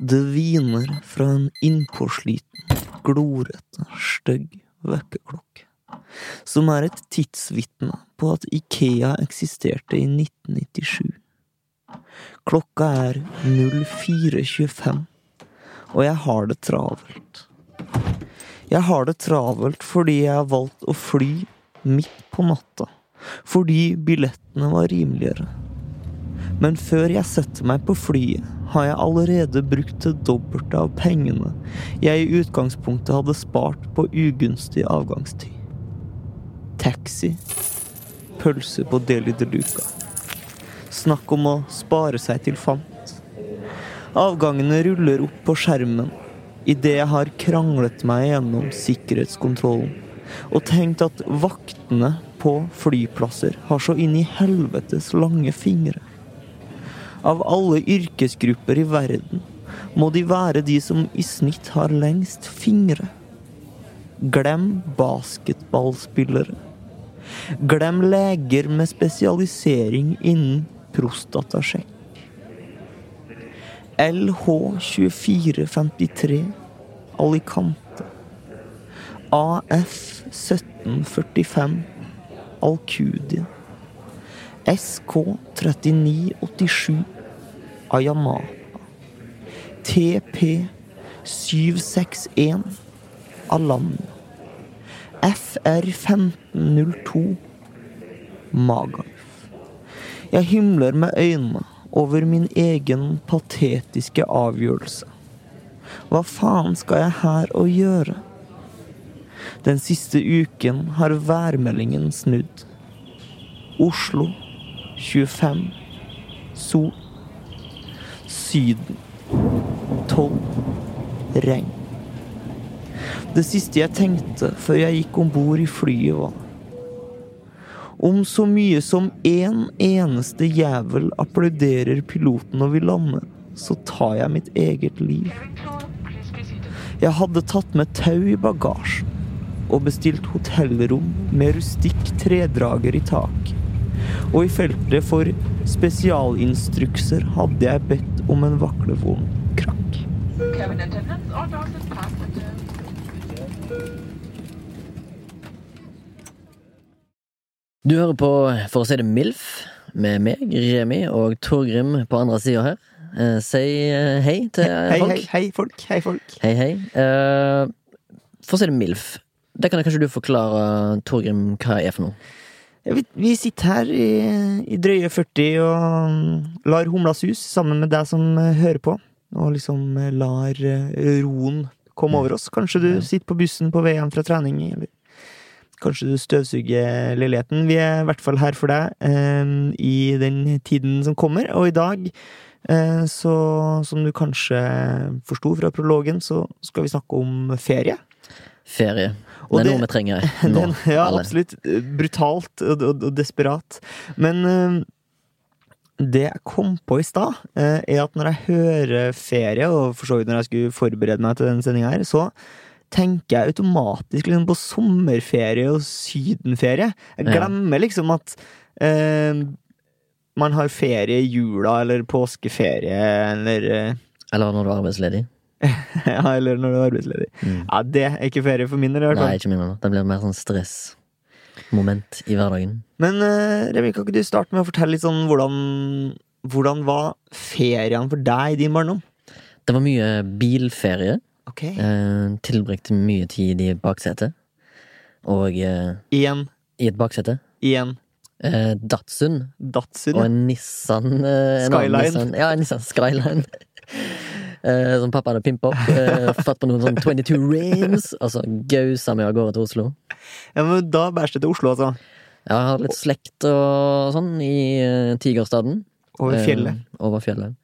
Det hviner fra en innpåsliten, glorete, stygg vekkerklokke, som er et tidsvitne på at Ikea eksisterte i 1997. Klokka er 04.25, og jeg har det travelt. Jeg har det travelt fordi jeg har valgt å fly midt på natta, fordi billettene var rimeligere. Men før jeg setter meg på flyet, har jeg allerede brukt det dobbelte av pengene jeg i utgangspunktet hadde spart på ugunstig avgangstid. Taxi. Pølse på Deli de Luca. Snakk om å spare seg til fant. Avgangene ruller opp på skjermen idet jeg har kranglet meg gjennom sikkerhetskontrollen og tenkt at vaktene på flyplasser har så inn i helvetes lange fingre. Av alle yrkesgrupper i verden må de være de som i snitt har lengst fingre. Glem basketballspillere. Glem leger med spesialisering innen prostatasjekk. LH2453 Alicante. AF1745 Alcudia. SK3987 Ayamapa. TP761 Alam. FR1502 Magalf. Jeg himler med øynene over min egen patetiske avgjørelse. Hva faen skal jeg her å gjøre? Den siste uken har værmeldingen snudd. Oslo 25. Sol. Syden 12. Regn. Det siste jeg tenkte før jeg gikk om bord i flyet, var Om så mye som én eneste jævel applauderer piloten når vi lander, så tar jeg mitt eget liv. Jeg hadde tatt med tau i bagasjen og bestilt hotellrom med rustikk tredrager i tak. Og i feltet for spesialinstrukser hadde jeg bedt om en is fastened. Du hører på For å si det MILF med meg, Remi, og Torgrim på andre sida her. Uh, si uh, hei til Hei, folk. hei, hei, folk. Hei, folk. Hei, hei. Uh, for å si det MILF. Det kan kanskje du forklare, Torgrim, hva er for noe? Vi, vi sitter her i, i drøye 40 og mm, lar humla sus sammen med deg som eh, hører på. Og liksom eh, lar eh, roen komme over oss. Kanskje du sitter på bussen på vei hjem fra trening, eller kanskje du støvsuger leiligheten. Vi er i hvert fall her for deg eh, i den tiden som kommer. Og i dag, eh, så som du kanskje forsto fra prologen, så skal vi snakke om ferie. Ferie. Og det er det- noe vi trenger nå. Den, ja, alle. absolutt. Brutalt og, og, og desperat. Men uh, det jeg kom på i stad, uh, er at når jeg hører ferie, og for så vidt når jeg skulle forberede meg til denne sendinga her, så tenker jeg automatisk liksom på sommerferie og sydenferie. Jeg Ja. glemmer liksom at uh, man har ferie i jula, eller påskeferie, eller Eller når du er arbeidsledig. Ja, eller når du er arbeidsledig. Mm. Ja, det er ikke ferie for min del, i hvert fall. Nei, ikke min heller. Det blir mer sånn stressmoment i hverdagen. Men uh, Remi, kan ikke du starte med å fortelle litt sånn hvordan Hvordan var feriene for deg i din barndom? Det var mye bilferie. Ok Uh, tilbrakte mye tid i baksetet. Og eh, Igjen, i et baksete. igjen Uh, Datsun Datsun. og en Nissan eh, Skyline. Nissan, ja, en Nissan Skyline. Eh, som pappa hadde pimpa opp. Eh, fatt på noen sånn 22 rims, og så gausa vi av gårde til Oslo. Ja, men Da bæsjet til Oslo, altså. Ja, jeg har litt slekt og sånn i eh, Tigerstaden. Over Eh, fjellet. over fjellet.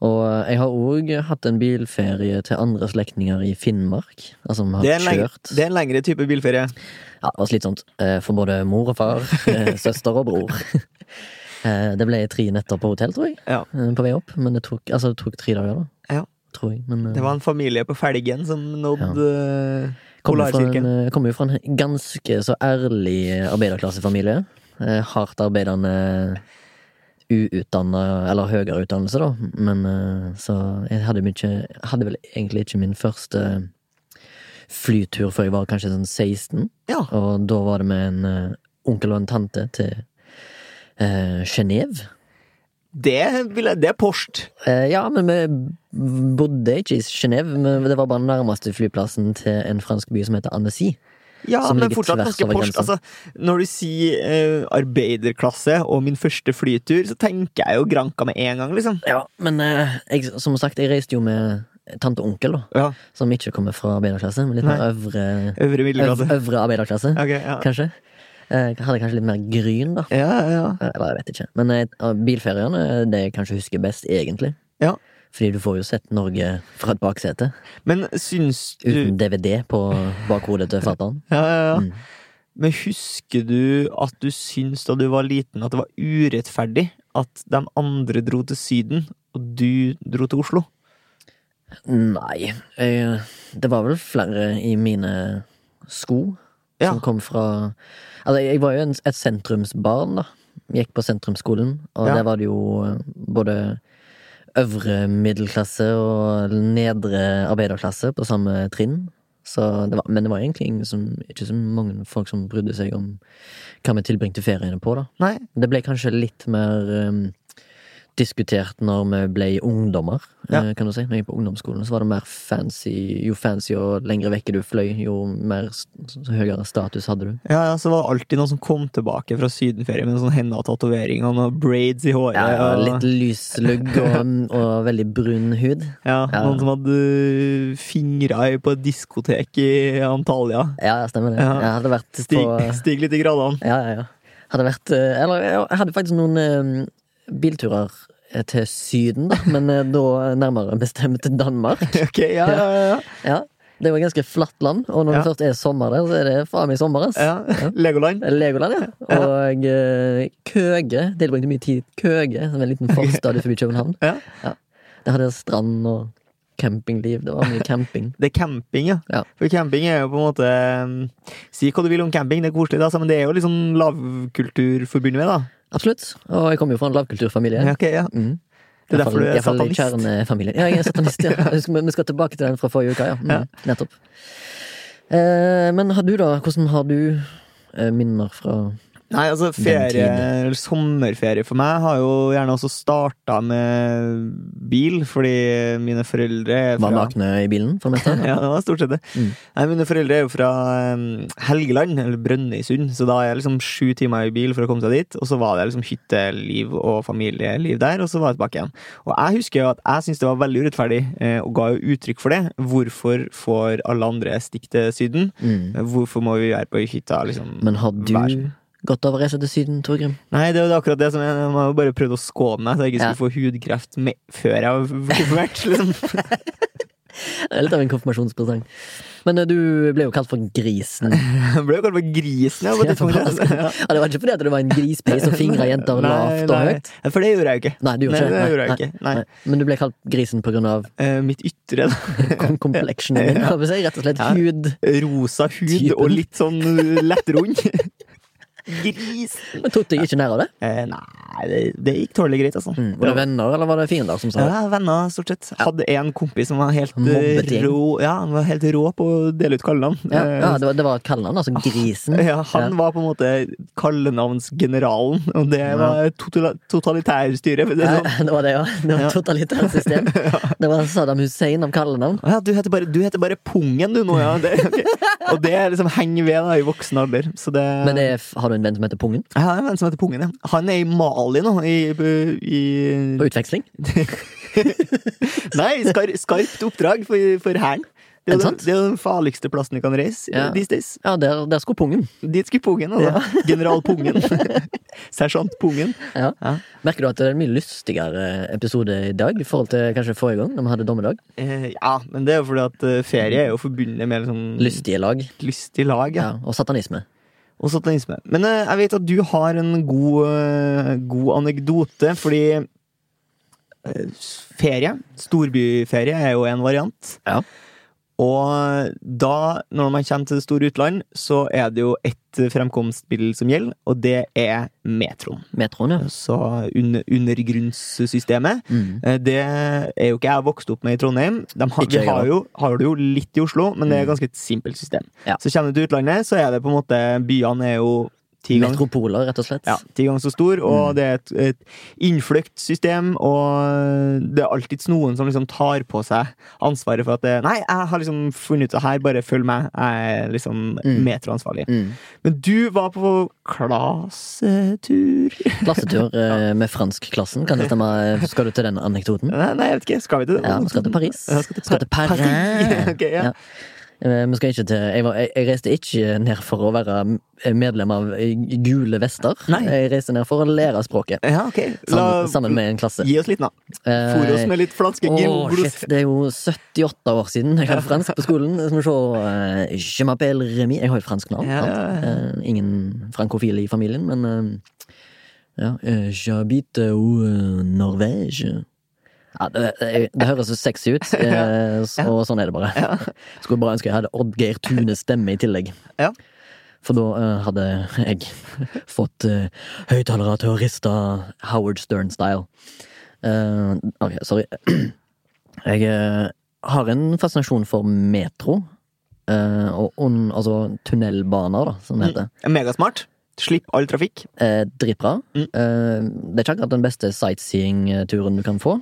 Og jeg har òg hatt en bilferie til andre slektninger i Finnmark. Altså vi Det er, en lengre, kjørt. det er en lengre type bilferie. Ja, det var slitsomt. eh, For både mor og far, eh, søster og bror. Eh, Det ble tre netter på hotell, tror jeg, Ja. eh, på vei opp. Men det tok, altså, det tok tre dager, da. Ja. Tror jeg. Men eh, Det var en familie på felgen som nådde en, Polarsirkelen. kommer jo fra en ganske så ærlig arbeiderklassefamilie. Hardt arbeidende, uutdanna, eller høyere utdannelse, da. Men så jeg hadde mye Hadde vel egentlig ikke min første flytur før jeg var kanskje sånn 16. Ja. Og da var det med en onkel og en tante til uh, Genéve. Det, vil jeg, det er Porst. Eh, ja, men vi bodde ikke i Genéve. men Det var bare den nærmeste flyplassen til en fransk by som heter Annecy. Ja, men fortsatt ganske over Altså, når du sier eh, arbeiderklasse og min første flytur, så tenker jeg jo Granka med en gang, liksom. Ja, men eh, jeg, som sagt, jeg reiste jo med tante og onkel, da. Ja, Som ikke kommer fra arbeiderklasse, men litt mer øvre, Øvre øvre arbeiderklasse, okay, ja. kanskje. Eh, hadde kanskje litt mer gryn, da. Ja, ja. Eh, Eller jeg vet ikke. Men eh, bilferiene er det jeg kanskje husker best, egentlig. Ja. Fordi du får jo sett Norge fra et baksete. Men syns du Uten DVD på bakhodet til fatter'n. Ja, ja, ja. Mm. Men husker du at du syntes da du var liten at det var urettferdig at de andre dro til Syden, og du dro til Oslo? Nei, jeg, det var vel flere i mine sko Ja. som kom fra Altså, jeg var jo en, et sentrumsbarn, da. Gikk på sentrumsskolen, og Ja. der var det jo eh, både øvre middelklasse og nedre arbeiderklasse på samme trinn. Så det var, men det var egentlig som, ikke så mange folk som brydde seg om hva vi tilbringte feriene på, da. Nei. Det ble kanskje litt mer um, diskutert når vi ble ungdommer, Ja. eh, kan du si. Når jeg gikk på ungdomsskolen, så var det mer fancy. Jo fancy og lengre vekke du fløy, jo mer høyere status hadde du. Ja, ja, så var det alltid noen som kom tilbake fra sydenferie med sånn henda-tatovering og noen braids i håret. Ja, og, litt lyslugg og, og veldig brun hud. ja, ja. Noen som hadde fingra på et diskotek i Antalya. Ja, ja, stemmer det. Jeg hadde vært Stig, på stig litt i gradene. Ja, ja, ja. Hadde vært eh, Eller jeg hadde faktisk noen eh, bilturer eh, til Syden, da, men eh, da nærmere bestemt Danmark. Ok, ja, ja, ja. Ja, det var ganske flatt land, og når Ja. det først er sommer der, så er det faen meg sommer, ass. ja. Legoland. Legoland, ja. Og ja. Køge. Tilbrakte mye tid Køge, som er en liten forstad forbi København. Ja. Det hadde strand og campingliv. Det var mye camping. Det er camping, ja. Ja. For camping er jo på en måte Si hva du vil om camping, det er koselig, da, men det er jo litt sånn lavkultur forbundet med, da. Absolutt. Og jeg kommer jo fra en lavkulturfamilie. Ja, ok, ja. Mm. Det er derfor du er satanist. kjernefamilien. Ja, jeg er satanist, ja. Vi skal- tilbake til den fra forrige uke, ja. Mm. Nettopp. Eh, men har du, da? Hvordan har du eh, minner fra Nei, altså ferie, eller sommerferie for meg har jo gjerne også starta med bil, fordi mine foreldre er Var fra nakne i bilen, for det meste? Ja, det var stort sett det. Mm. Nei, mine foreldre er jo fra Helgeland, eller Brønnøysund, så da er jeg liksom sju timer i bil for å komme seg dit. Og så var det liksom hytteliv og familieliv der, og så var jeg tilbake igjen. Og jeg husker jo at jeg syntes det var veldig urettferdig, eh, og ga jo uttrykk for det. Hvorfor får alle andre stikke til Syden? Mm. Hvorfor må vi være på hytta, liksom? Men har hver- du gått av over reise til Syden, Torgrim? Nei, det var akkurat det som jeg, jeg har jo bare prøvd å skåne meg, så jeg ikke Ja. skulle få hudkreft med, før jeg var konfirmert. Liksom. Det er litt av en konfirmasjonspresang. Men eh, du ble jo kalt for Grisen. Jeg ble jo kalt for grisen. Ja, på det Ja. Ja, det var ikke fordi at det var en grispeis som fingra jenter lavt og høyt? For det gjorde jeg jo ikke. Nei, du gjorde Nei, ikke det Nei, gjorde ikke. Nei. Men du ble kalt Grisen på grunn av uh, mitt ytre, da. kom complectionen din? Rett og slett hud. Rosa hud Typen. og litt sånn lettrund. Gris! Men tok du ikke nær av det? Eh, nei, det, det gikk tålelig greit, altså. Mm. Var det venner, eller var det fiender som sa det? Ja, venner, stort sett. Hadde en kompis som var helt eh, rå Ja, han var helt rå på å dele ut kallenavn. Ja, Eh, ja det, var, det var et kallenavn, altså Grisen. Ja, han var på en måte kallenavnsgeneralen, og det var totalitærstyret. det Ja, sånn. det var det, ja. Det var Ja. totalitært system. Det var Saddam Hussein av kallenavn. Ja, du heter, bare, du heter bare Pungen, du nå, ja. Det, okay. Og det liksom henger ved da, i voksen alder. Så det, Men det har du en venn som heter Pungen? Jeg har en venn som heter Pungen, ja. Han er i Mali nå, i, i På utveksling? Nei, skar, skarpt oppdrag for, for hæren. Det er, det er den farligste plassen du kan reise Ja. these days. Ja, der, der skulle pungen. Dit skulle Pungen, altså. General Pungen. Sersjant Pungen. Ja. Ja. Merker du at det er en mye lystigere episode i dag i forhold til kanskje forrige gang, da vi hadde dommedag? Eh, ja, men det er jo fordi at eh, ferie er jo forbundet med liksom Lystige lag. Lystige lag. Ja. Ja, og satanisme. Og satanisme. Men eh, jeg vet at du har en god, eh, god anekdote, fordi eh, ferie, storbyferie, er jo en variant. Ja. Og da, når man kommer til det store utland, så er det jo ett fremkomstmiddel som gjelder, og det er metroen. Metroen, ja. Så under, undergrunnssystemet. Mm. Eh, Det er jo ikke jeg vokst opp med i Trondheim. De har, vi har jo, har det jo litt i Oslo, men det er Mm. et ganske et simpelt system. Ja. Så kommer du til utlandet, så er det på en måte Byene er jo Metropoler, rett og slett. ja, ti ganger så stor, og Mm. det er et, et innfløkt system, og det er alltids noen som liksom tar på seg ansvaret for at det, Nei, jeg har liksom funnet ut det her, bare følg meg. Jeg er liksom Mm. metroansvarlig. Mm. Men du var på klassetur Klassetur eh, med franskklassen, kan det stemme? Skal du til den anekdoten? Nei, nei, jeg vet ikke. Skal vi til det? Ja, vi skal til Paris. Skal til, Skal til Paris. Paris. Ok, ja. Ja. Eh, Vi skal ikke til jeg, var, jeg, reiste ikke ned for å være medlem av eh, Gule vester. Nei. Jeg reiste ned for å lære språket. Ja, ok. Sammen, sammen med en klasse. Gi oss litt, da. Eh, Fôr oss med litt flanske gros. shit, det er jo 78 år siden jeg hadde fransk på skolen. Vi se eh, Je m'appelle Remi. Jeg har jo fransk navn. Ja. Eh, ingen frankofile i familien, men uh, ja. eh, J'habite au eh, Norvège. Ja, det, det, det høres så sexy ut, og så, sånn er det bare. Skulle bare ønske jeg hadde Oddgeir Tunes stemme i tillegg. Ja. For da uh, hadde jeg fått uh, høyttalere til å riste Howard Stern-style. Uh, ok, sorry. Jeg uh, har en fascinasjon for metro. eh, og un, altså tunnelbaner, da, som det heter. Megasmart. Slipp all trafikk. Eh, dritbra. Mm. Eh, det er ikke akkurat den beste sightseeing-turen du kan få,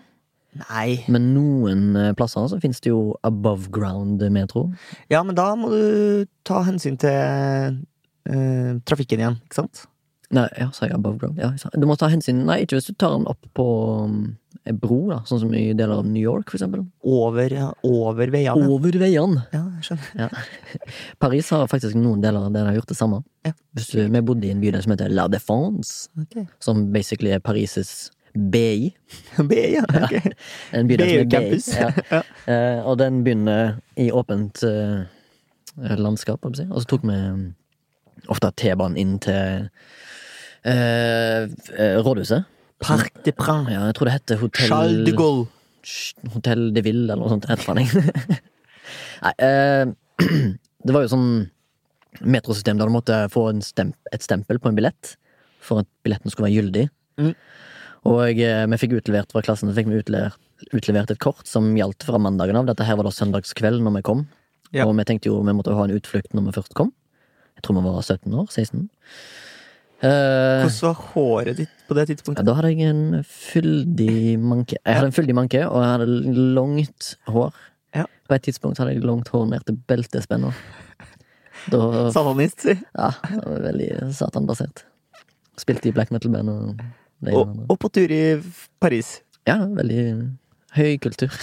Nei. men noen eh, plasser så finnes det jo above ground metro. Ja, men da må du ta hensyn til eh, trafikken igjen, ikke sant? Nei, ja, sa jeg above ground? Ja, sa- du må ta hensyn Nei, ikke hvis du tar den opp på en bro, da, sånn som i deler av New York, for eksempel. Over, ja, over veiene. Over veiene. Ja, jeg skjønner. Paris har faktisk noen deler der de har gjort det samme. Ja. Du, vi bodde i en bydel som heter La Défense, okay. som basically er Paris' BI. BI, ja. Okay. Som er BI. Ja. Ja. Eh, og den begynner i åpent uh, landskap, holdt jeg på å si. og så tok vi um, ofte T-banen inn til eh, rådhuset. Parc de Prins. Ja, jeg tror det heter Hotell Charles de Gaulle. Hotell de Ville, eller noe sånt. Et eller. Nei, uh, det var jo sånn metrosystem der du måtte få en stemp, et stempel på en billett for at billetten skulle være gyldig. Mm. Og eh, vi fikk utlevert fra klassen så fikk vi utlevert, utlevert et kort som gjaldt fra mandagen av. Dette her var da søndagskveld når vi kom. Ja. Og vi tenkte jo vi måtte ha en utflukt når vi først kom. Jeg tror vi var 17 år. 16. Eh, Hvordan var håret ditt på det ja, tidspunktet? da hadde jeg en fyldig manke. Jeg hadde en fyldig manke, og jeg hadde langt hår. Ja. På et tidspunkt hadde jeg langt hår ned til beltespenna. Satanist, si. Ja, veldig satanbasert. Spilte i black metal-band og Og, og på tur i Paris. Ja, veldig høy kultur.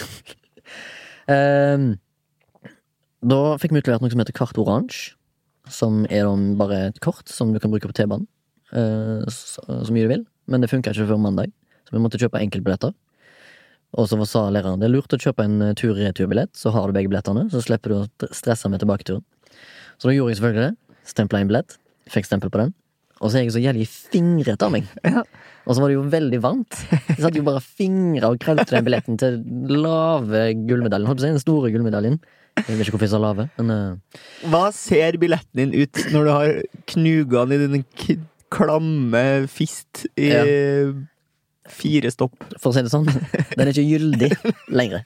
um, da fikk vi utlevert noe som heter kart oransje. Som er bare et kort som du kan bruke på T-banen. eh, så, så mye du vil. Men det funka ikke før mandag, så vi måtte kjøpe enkeltbilletter. Og så sa læreren det er lurt å kjøpe en eh, tur-retur-billett, så har du begge billettene. Så slipper du å stresse med tilbaketuren. Så da gjorde jeg selvfølgelig det. Stempla inn billett. Fikk stempel på den. Og så er jeg så jævlig fingrete av meg. Ja. Og så var det jo veldig varmt. Jeg satt jo bare fingra og krevde den billetten til lave gullmedaljen. Holdt på å si den store gullmedaljen. Jeg vet ikke hvorfor jeg sa lave, men uh... Hva ser billetten din ut når du har knugene i din k klamme fist i fire stopp? for å si det sånn, den er ikke gyldig lenger.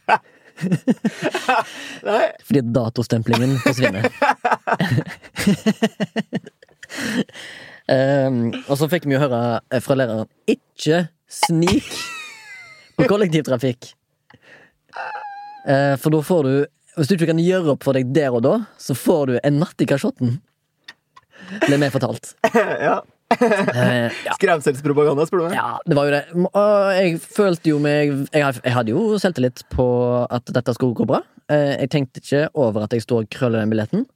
Nei. Fordi datostemplingen forsvinner. um, og så fikk vi jo høre eh, fra læreren ikke snik på kollektivtrafikk. Eh, for da får du Hvis du ikke kan gjøre opp for deg der og da, så får du en natt i kasjotten. Ble vi fortalt. Ja. Eh, ja, Skremselspropaganda, spør du meg. ja, det var jo det. Og jeg følte jo meg jeg, jeg hadde jo selvtillit på at dette skulle gå bra. Jeg tenkte ikke over at jeg sto og krølla den billetten.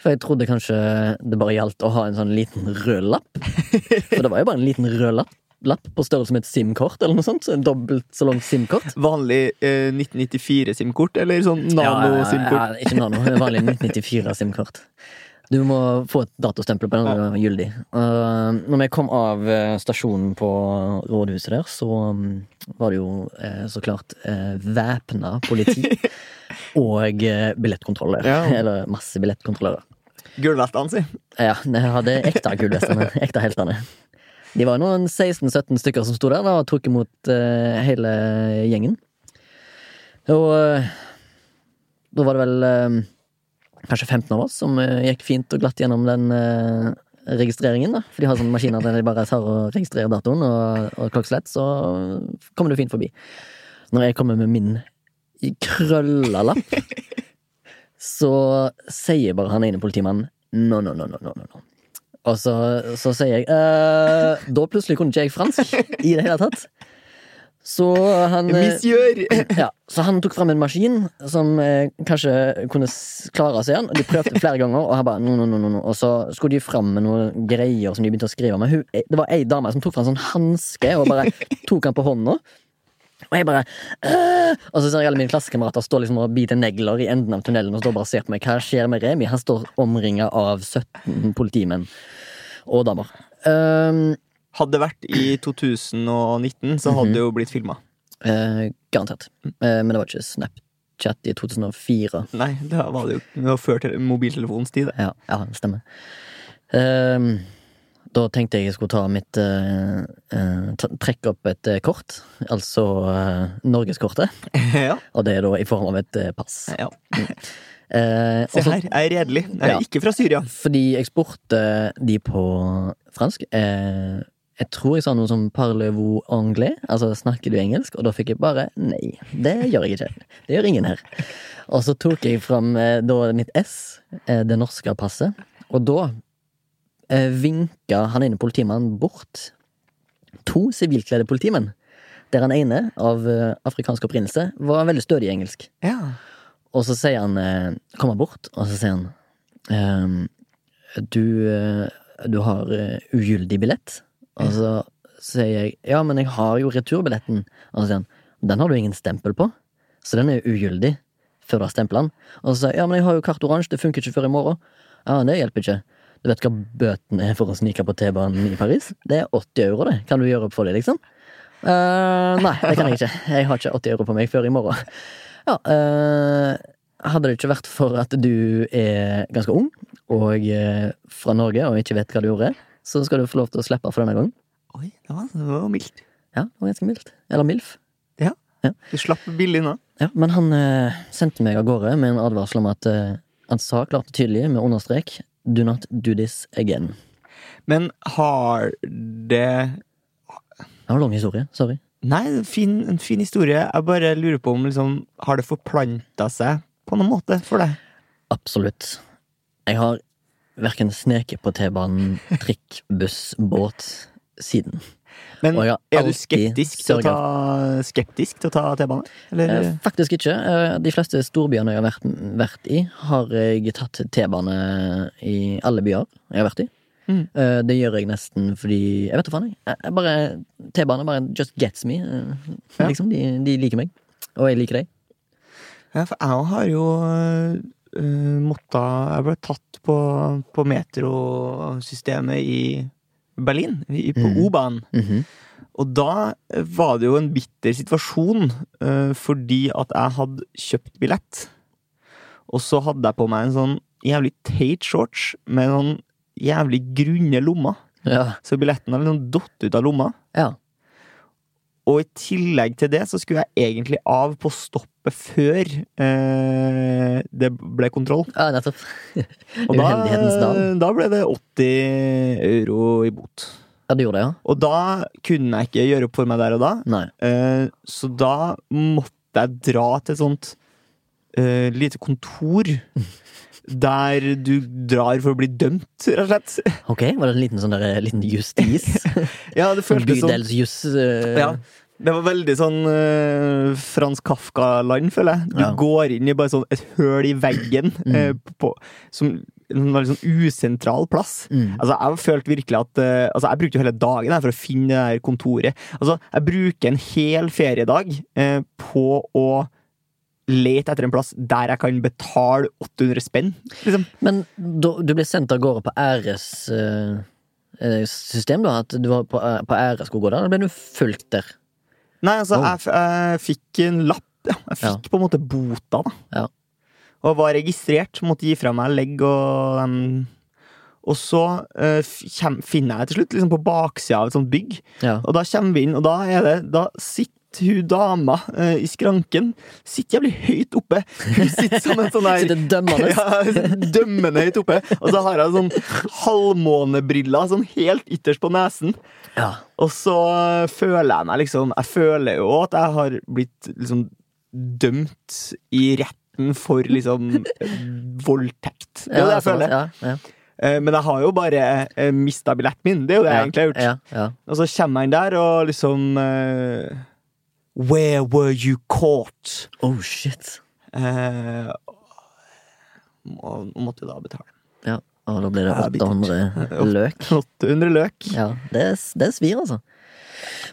For jeg trodde kanskje det bare gjaldt å ha en sånn liten rød lapp. For det var jo bare en liten rød lapp, lapp på størrelse med et SIM-kort eller noe sånt. Så en dobbelt så langt SIM-kort. Vanlig eh, 1994-SIM-kort, eller sånn nano-SIM-kort? Ja, ja, ikke nano, vanlig 1994-SIM-kort. Du må få et datostempel på den, er gyldig. Uh, når vi kom av eh, stasjonen på rådhuset der, så um, var det jo eh, så klart uh, væpna politi og uh, billettkontroller. Ja. Eller masse billettkontrollører. Gulvestene, si. Ja, jeg hadde ekte gullvestene. ekte heltene. De var noen 16-17 stykker som sto der da, og tok imot uh, hele gjengen. Og uh, da var det vel uh, kanskje 15 av oss som eh, gikk fint og glatt gjennom den eh, registreringen. da For de har sånne maskiner der de bare tar og registrerer datoen og, og klokkeslett, så kommer du fint forbi. Når jeg kommer med min krølla lapp, så sier bare han ene politimannen no, no, no, no, no, no. no. Og så, så sier jeg eh, Da plutselig kunne ikke jeg fransk i det hele tatt. Så han eh, Monsieur! ja, Så han tok fram en maskin som eh, kanskje kunne klare seg se de prøvde flere ganger, og han bare no, no, no, no. Og så skulle de fram med noen greier som de begynte å skrive med. Hun, eh, det var ei dame som tok fram en sånn hanske og bare tok han på hånda. Og jeg bare Åh! Og så ser jeg alle mine klassekamerater stå liksom og bite negler i enden av tunnelen og står bare og ser på meg. Hva skjer med Remi? Han står omringa av 17 politimenn og damer. Um, Hadde det vært i 2019, så hadde det jo blitt filma. eh, garantert. Eh, men det var ikke Snapchat i 2004. Nei, det var det jo det var før mobiltelefonens tid. Ja, ja det stemmer. Ehm, da tenkte jeg jeg skulle ta mitt eh, eh, Trekke opp et eh, kort, altså eh, norgeskortet. ja. Og det er da i form av et eh, pass. ja. Eh, Se også- her, jeg er redelig. Jeg er Ja. ikke fra Syria. Fordi jeg spurte de på fransk. Eh, jeg tror jeg sa noe som 'parlez-vous anglais'? Altså 'snakker du engelsk?' Og da fikk jeg bare nei. Det gjør jeg ikke. Det gjør ingen her. Og så tok jeg fram eh, da mitt S, det norske passet, og da vinka han ene politimannen bort to sivilkledde politimenn. Der han ene, av eh, afrikansk opprinnelse, var veldig stødig i engelsk. Ja. Og så sier han, eh, kommer bort, og så sier han ehm, du, eh, du har eh, ugyldig billett. Og så sier jeg ja, men jeg har jo returbilletten. Og så sier han den har du ingen stempel på, så den er ugyldig før du har stempla den. Og så sier jeg ja, men jeg har jo kart oransje, det funker ikke før i morgen. Ja, det hjelper ikke. Du vet hva bøten er for å snike på T-banen i Paris? Det er 80 euro, det. Kan du gjøre opp for det, liksom? Uh, nei, det kan jeg ikke. Jeg har ikke 80 euro på meg før i morgen. Ja, uh, hadde det ikke vært for at du er ganske ung og eh, fra Norge og ikke vet hva du gjorde, så skal du få lov til å slippe for denne gangen. Oi, det var, det var mildt. Ja, det var ganske mildt. Eller MILF. Du slapp billig unna. Ja, men han eh, sendte meg av gårde med en advarsel om at eh, han sa klart og tydelig, med understrek, do not do this again. Men har det Det var en lang historie. Sorry. Nei, en fin, en fin historie. Jeg bare lurer på om liksom Har det forplanta seg på noen måte for deg? Absolutt. Jeg har verken sneket på T-banen, trikk, buss, båt siden. Men er du skeptisk til ta, skeptisk til å ta T-bane? Eller? Eh, Faktisk ikke. Eh, De fleste storbyene jeg har vært, vært i, har jeg tatt T-bane i alle byer jeg har vært i. Mm. Eh, Det gjør jeg nesten fordi Jeg vet da faen, jeg. jeg bare T-bane bare just gets me. eh, Ja. Liksom. De, de liker meg. Og jeg liker deg. Ja, for jeg har jo uh, måtta Jeg ble tatt på, på metrosystemet i Berlin, på Mm. O-banen. Mhm. Og da var det jo en bitter situasjon, eh, fordi at jeg hadde kjøpt billett. Og så hadde jeg på meg en sånn jævlig teit shorts med noen jævlig grunne lommer. Ja. Så billetten hadde liksom datt ut av lomma. ja. Og i tillegg til det så skulle jeg egentlig av på stoppet før eh, det ble kontroll. Ja, nettopp. Og da, da ble det 80 euro i bot. Ja, det gjorde det, ja. Og da kunne jeg ikke gjøre opp for meg der og da. Eh, så da måtte jeg dra til et sånt eh, lite kontor der du drar for å bli dømt, rett og slett. Ok, var det en liten sånn der, eh, liten justis? Ja, det føltes som Bydelsjuss? Uh... Ja. Det var veldig sånn uh, Frans Kafka-land, føler jeg. Du Ja. går inn i bare sånn et høl i veggen Mm. uh, på, som en veldig sånn usentral plass. Mm. Altså, jeg følte virkelig at uh, Altså, jeg brukte jo hele dagen her for å finne det der kontoret. Altså, jeg bruker en hel feriedag eh, på å lete etter en plass der jeg kan betale 800 spenn, liksom. Men da, du ble sendt av gårde på eh, system da? At du var på, på æresskog, da ble du fulgt der? Nei, altså, Oh. jeg, jeg fikk en lapp. Ja. Jeg fikk på en måte bota, da. Ja. Og var registrert. Måtte gi fra meg legg og um, Og så uh, finner jeg til slutt liksom på baksida av et sånt bygg. Ja. Og da kommer vi inn, og da det Da sitter hun dama uh, i skranken Sitter jævlig høyt oppe. Hun sitter som en sånn der Sitter dømmende. ja, dømmende høyt oppe. Og så har hun sånn halvmånebriller sånn helt ytterst på nesen. ja. Og så føler jeg meg liksom Jeg føler jo at jeg har blitt liksom dømt i retten for liksom voldtekt. Det er jo det jeg føler. Ja, ja. Eh, Men jeg har jo bare eh, mista billetten min. Det er jo det jeg egentlig har gjort. Ja, ja. Og så kommer han der og liksom eh, Where were you caught? Oh, shit. Eh, og måtte da betale. Ja. Og da ble det 800 løk. 800 løk. Ja, det, det svir, altså.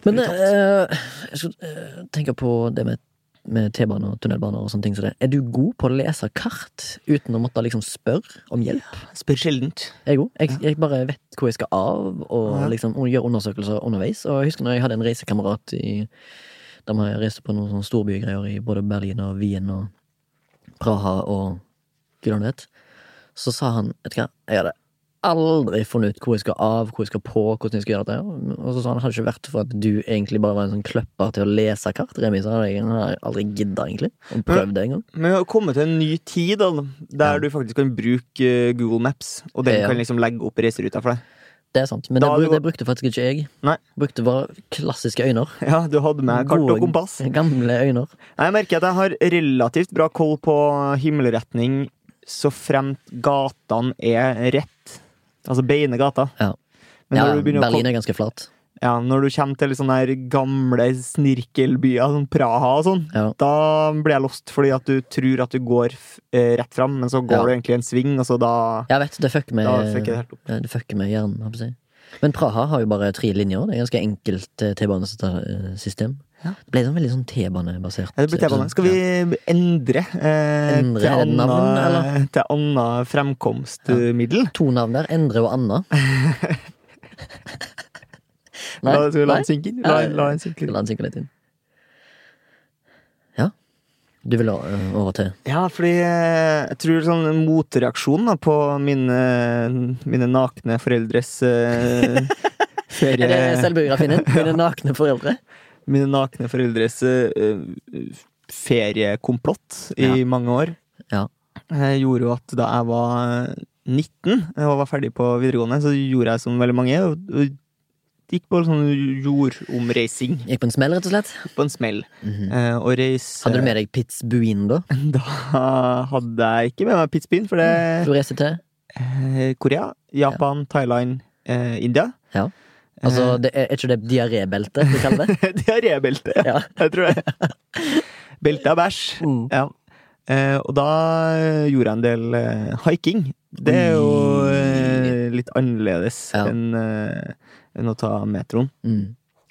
Men eh, jeg eh, tenke på det med, med T-bane og tunnelbaner og sånne ting. det. Er du god på å lese kart uten å måtte liksom spørre om hjelp? Spør sjeldent. Jeg er god. Jeg, jeg bare vet hvor jeg skal av, og liksom gjør undersøkelser underveis. Og jeg husker når jeg hadde en reisekamerat i Da har reist på noen sånne storbygreier i både Berlin og Wien og Praha og gudene vet, så sa han Vet du hva, jeg hadde aldri funnet ut hvor jeg skal av, hvor jeg skal på, hvordan jeg skal gjøre dette. Og så sa han hadde det ikke vært for at du egentlig bare var en sånn kløpper til å lese kart, Remi, så hadde jeg hadde aldri gidda, egentlig. Og prøvd det engang. Men vi har kommet til en ny tid da, der Ja. du faktisk kan bruke eh, Google Maps, og den Ja. kan liksom legge opp reiseruta for deg. Det er sant. Men det, det brukte faktisk ikke jeg. Nei. Brukte bare klassiske øyne. Ja, du hadde med kart og kompass. Gamle øyne. Jeg merker at jeg har relativt bra koll på himmelretning så fremt gatene er rett. Altså beine gater. Ja. Men Ja, Berlin er ganske flat. Ja, når du kommer til sånne gamle snirkelbyer, sånn Praha og sånn, Ja. da blir jeg lost fordi at du tror at du går eh, rett fram, men så går Ja. du egentlig en sving, og så da Jeg vet, det fucker med, det fucker med hjernen, holdt si. Men Praha har jo bare tre linjer. Det er ganske enkelt eh, T-banesystem. Ja. Det ble sånn veldig sånn T-banebasert. Ja, det ble T-bane. Skal vi endre, eh, Endre til navn, eller? til anna fremkomstmiddel? Ja. To navn der. Endre og Anna. Nei, La, skal vi la den synke inn? La, la den synke litt. La den synke litt inn. Ja. Du vil eh, over til Ja, fordi eh, jeg tror sånn motreaksjon da, på mine, mine nakne foreldres eh, ferie... Er det selvbiografien din? Mine nakne foreldre? Mine nakne foreldres eh, feriekomplott i Ja. mange år. Ja. Jeg gjorde jo at da jeg var 19 og var ferdig på videregående, så gjorde jeg som veldig mange. Og gikk på sånn jordomreising Gikk på en smell, rett og slett? på en smell. Mhm. Eh, og reise Hadde du med deg Pitzbuin, da? Da hadde jeg ikke med meg Pitzbuin, for det Du reiste til? eh, Korea, Japan, Thailand, eh, India. Ja. Altså, det er, er ikke det diarébelte du kaller det? Diarébelte, ja. Ja. Jeg tror det. Belte av bæsj. Mm. Ja. Eh, og da gjorde jeg en del eh, hiking. Det er jo eh, litt annerledes Ja. enn eh, enn å ta metroen. Mm.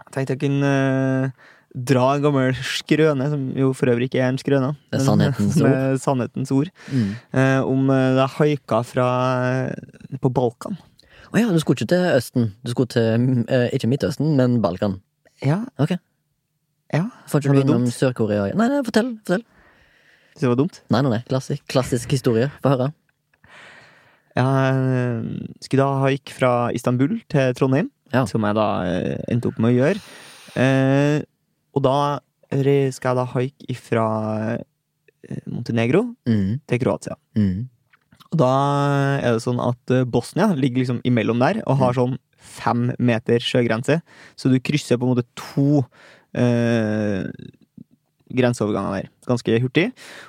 Jeg tenkte jeg kunne uh, dra en gammel skrøne, som jo for øvrig ikke er en skrøne. Det er sannhetens ord. med sannhetens ord. Mm. uh, om eh, da haika fra på Balkan. Å ja, du skulle ikke til Østen. Du skulle til uh, ikke Midtøsten, men Balkan. Ja. Ok. ja. Fant ikke du innom? Sør-Korea? Nei, nei, fortell. fortell. Syns det var dumt. Nei, nei, nei. Klassisk, klassisk historie. Få høre. Jeg skulle da haike fra Istanbul til Trondheim, Ja. som jeg da eh, endte opp med å gjøre. Eh, og da skal jeg da haike fra Montenegro Mm. til Kroatia. Mm. Og da er det sånn at eh, Bosnia ligger liksom imellom der og har sånn fem meter sjøgrense. Så du krysser på en måte to eh, grenseoverganger der. Ganske hurtig.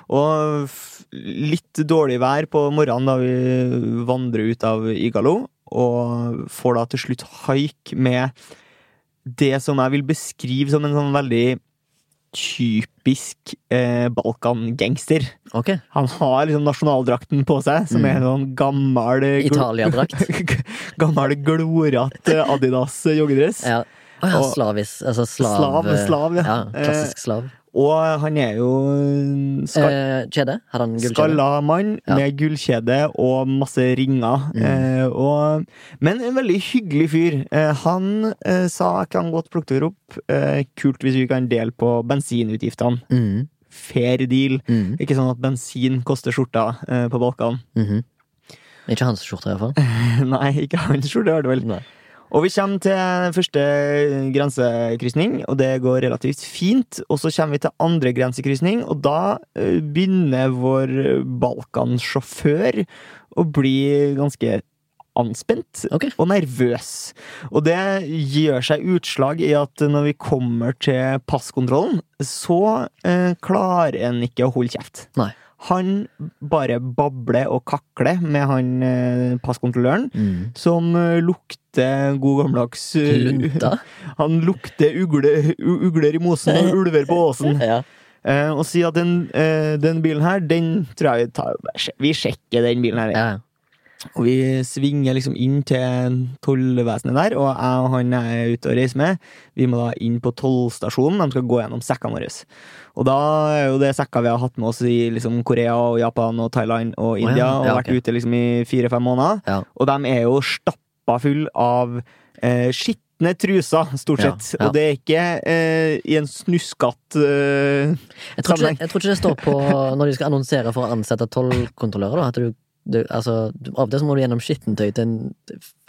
Og litt dårlig vær på morgenen da vi vandrer ut av Igalo, og får da til slutt haik med det som jeg vil beskrive som en sånn veldig typisk eh, Balkan-gangster. Okay. Han har liksom nasjonaldrakten på seg, som er en sånn gammel Italia-drakt. gammel glorete Adidas joggedress. Ja. Å ja, slavis. Altså slav... Slav, slav, ja. ja. Klassisk slav. Og han er jo skal, Eh, kjede? Har han gullkjede? skalla mann Ja. med gullkjede og masse ringer. Mm. Eh, og, men en veldig hyggelig fyr. Eh, han eh, sa jeg kan godt plukke dere opp. Eh, kult hvis vi kan dele på bensinutgiftene. Mm. Fair deal. Mm. Ikke sånn at bensin koster skjorta eh, på Balkan. -hmm. Ikke hans skjorte, i hvert fall. Nei, ikke hans skjorte, var det vel. Nei. Og vi kommer til første grensekrysning, og det går relativt fint. Og så kommer vi til andre grensekrysning, og da eh, begynner vår Balkan-sjåfør å bli ganske anspent okay. og nervøs. Og det gjør seg utslag i at når vi kommer til passkontrollen, så eh, klarer en ikke å holde kjeft. Nei. Han bare babler og kakler med han eh, passkontrolløren Mm. som eh, lukter god gammeldags eh, Lunta? Han lukter ugle, ugler i mosen og ulver på åsen. Ja. Eh, og sier at den, eh, den bilen her, den tror jeg vi tar Vi sjekker den bilen her. ja. Og vi svinger liksom inn til tollvesenet der, og jeg og han jeg er ute og reiser med, vi må da inn på tollstasjonen. De skal gå gjennom sekkene våre. Og da er jo det sekker vi har hatt med oss i liksom Korea og Japan og Thailand og ja. India, og Ja, vært ok. ute liksom i fire-fem måneder. Ja. Og de er jo stappa full av eh, skitne truser, stort sett. ja. Og det er ikke eh, i en snuskete eh, Jeg, tror ikke, Sammenheng. jeg tror ikke det står på når de skal annonsere for å ansette tollkontrollører, at du, du altså, Av og til så må du gjennom skittentøy til en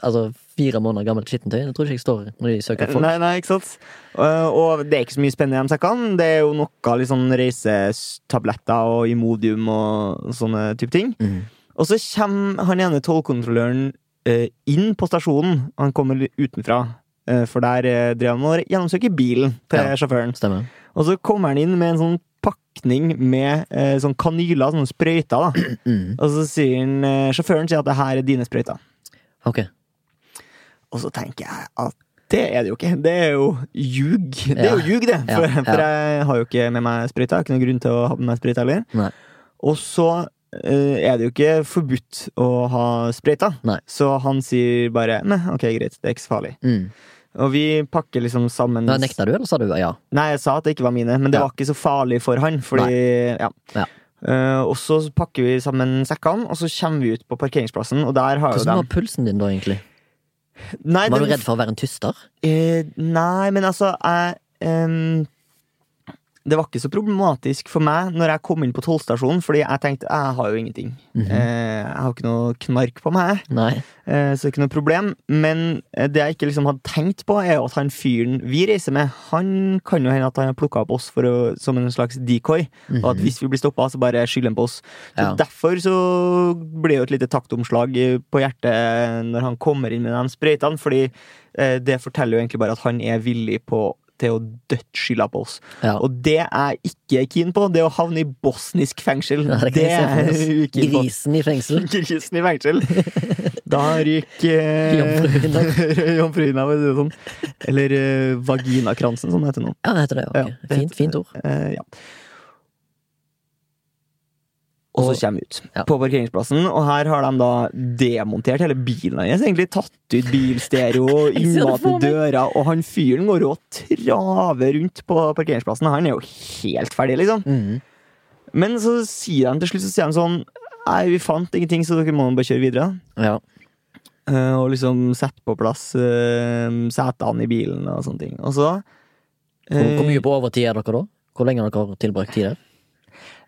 altså, fire måneder gammelt skittentøy. Det tror ikke jeg står når de søker folk. Nei, nei, ikke sant? Eh, og det er ikke så mye spennende i de sekkene. Det er jo noe liksom, reisetabletter og Imodium og sånne type ting. Mm. Og så kommer han ene tollkontrolløren eh, inn på stasjonen. Han kommer utenfra. eh, for der drev han og gjennomsøker bilen til Ja. sjåføren. Stemmer. Og så kommer han inn med en sånn pakning med eh, sånn kanyler, sånne sprøyter. da. Mm. Og så sier han, eh, sjåføren sier at det her er dine sprøyter. Ok. Og så tenker jeg at det er det jo ikke. Det er jo ljug. Det er jo ljug, det. For, Ja, ja. for jeg har jo ikke med meg sprøyta. Jeg har ikke noen grunn til å ha med meg sprøyta heller. Nei. Og så eh, er det jo ikke forbudt å ha sprøyta. Nei. Så han sier bare Nei, ok, greit, det er ikke så farlig. Mm. Og vi pakker liksom sammen Da nekta du, eller sa du ja? Nei, jeg sa at det ikke var mine, men det Ja. var ikke så farlig for han, fordi Ja. Ja. Uh, og så pakker vi sammen sekkene, og så kommer vi ut på parkeringsplassen, og der har jo Hvordan var pulsen din da, egentlig? Nei, Var du redd for å være en tyster? Uh, nei, men altså jeg, ehm, Det var ikke så problematisk for meg når jeg kom inn på tollstasjonen, fordi jeg tenkte jeg har jo ingenting. Mhm. eh, jeg har ikke noe knark på meg, Nei. eh, så det er ikke noe problem. Men eh, det jeg ikke liksom hadde tenkt på, er jo at han fyren vi reiser med, han kan jo hende at han har plukka opp oss for å, som en slags decoy. Og at Mhm. hvis vi blir stoppa, så bare skylder han på oss. Så Ja. Derfor så blir jo et lite taktomslag på hjertet når han kommer inn med de sprøytene, fordi eh, det forteller jo egentlig bare at han er villig på til å dødsskylde på oss. Ja. Og det er jeg ikke keen på. Det å havne i bosnisk fengsel, Ja, det er meg. jeg på. Grisen i fengsel. Grisen i fengsel. Da ryker eh, jomfruhinna, for å sånn. Eller eh, vaginakransen, som det heter nå. Ja, det heter det. Okay. Fint, fint ord. Eh, ja. Og så kommer ut Ja. på parkeringsplassen, og her har de da demontert hele bilen hans. Egentlig tatt ut bilstereo og Jeg ser det innmatt for meg. døra, og han fyren går og traver rundt på parkeringsplassen. Han er jo helt ferdig, liksom. Mm. Men så sier de til slutt så sier de sånn Nei, vi fant ingenting, så dere må bare kjøre videre. Ja. Uh, og liksom sette på plass uh, setene i bilen og sånne ting. Og så Hvor, eh, hvor mye på overtid er dere da? Hvor lenge har dere tilbrakt tid der?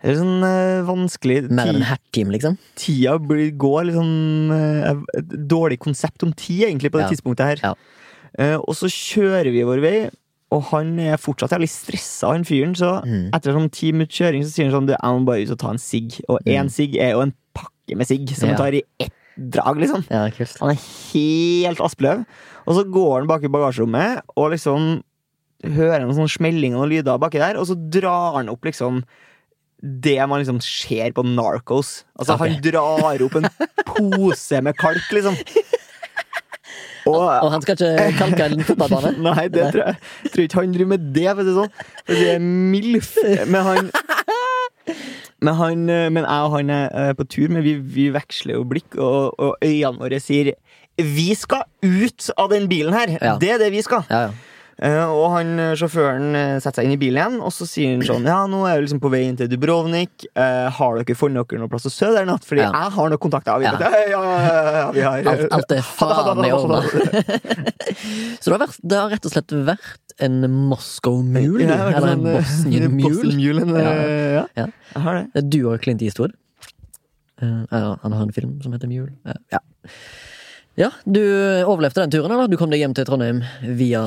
Det er sånn eh, vanskelig Mer enn en hertime, liksom? Tida blir, går liksom eh, Et dårlig konsept om tid, egentlig, på det Ja. tidspunktet her. Ja. Eh, og så kjører vi vår vei, og han er fortsatt jævlig stressa, han fyren. Så Mhm. etter sånn ti minutter kjøring så sier han sånn Du, jeg må bare ut og ta en sigg. Og én Mhm. sigg er jo en pakke med sigg som Ja. han tar i ett drag, liksom. Ja, kult. Han er helt Aspløv. Og så går han bak i bagasjerommet og liksom hører noen sånne smellinger og lyder baki der, og så drar han opp liksom det man liksom ser på Narcos. Altså, okay. han drar opp en pose med kalk, liksom. Og, Og han skal ikke kalke en fotballbane? Nei, det tror jeg jeg tror ikke han driver med det, for å si det sånn. For det er MILF. Men han men, han, eh, men jeg og han er eh, på tur, men vi, vi veksler jo blikk, og, og øynene våre sier Vi skal ut av den bilen her! Ja. Det er det vi skal! Ja, ja. Eh, og han, eh, sjåføren eh, setter seg inn i bilen igjen, og så sier han sånn Ja, nå er vi liksom på vei inn til Dubrovnik. Har dere funnet dere noen plass å sove der i natt? Fordi Ja. jeg har noen kontakter. Vi Ja. «Ja, ja, vi har Alt, alt er faen i orden. Så det har, vært, det har rett og slett vært en Moscow Mule. Eller en Bosnian Mule? Ja. ja. Jeg det. Er Du og Clint Eastwood. Han har en film som heter Mule. Ja. Ja, du overlevde den turen, eller? Du kom deg hjem til Trondheim via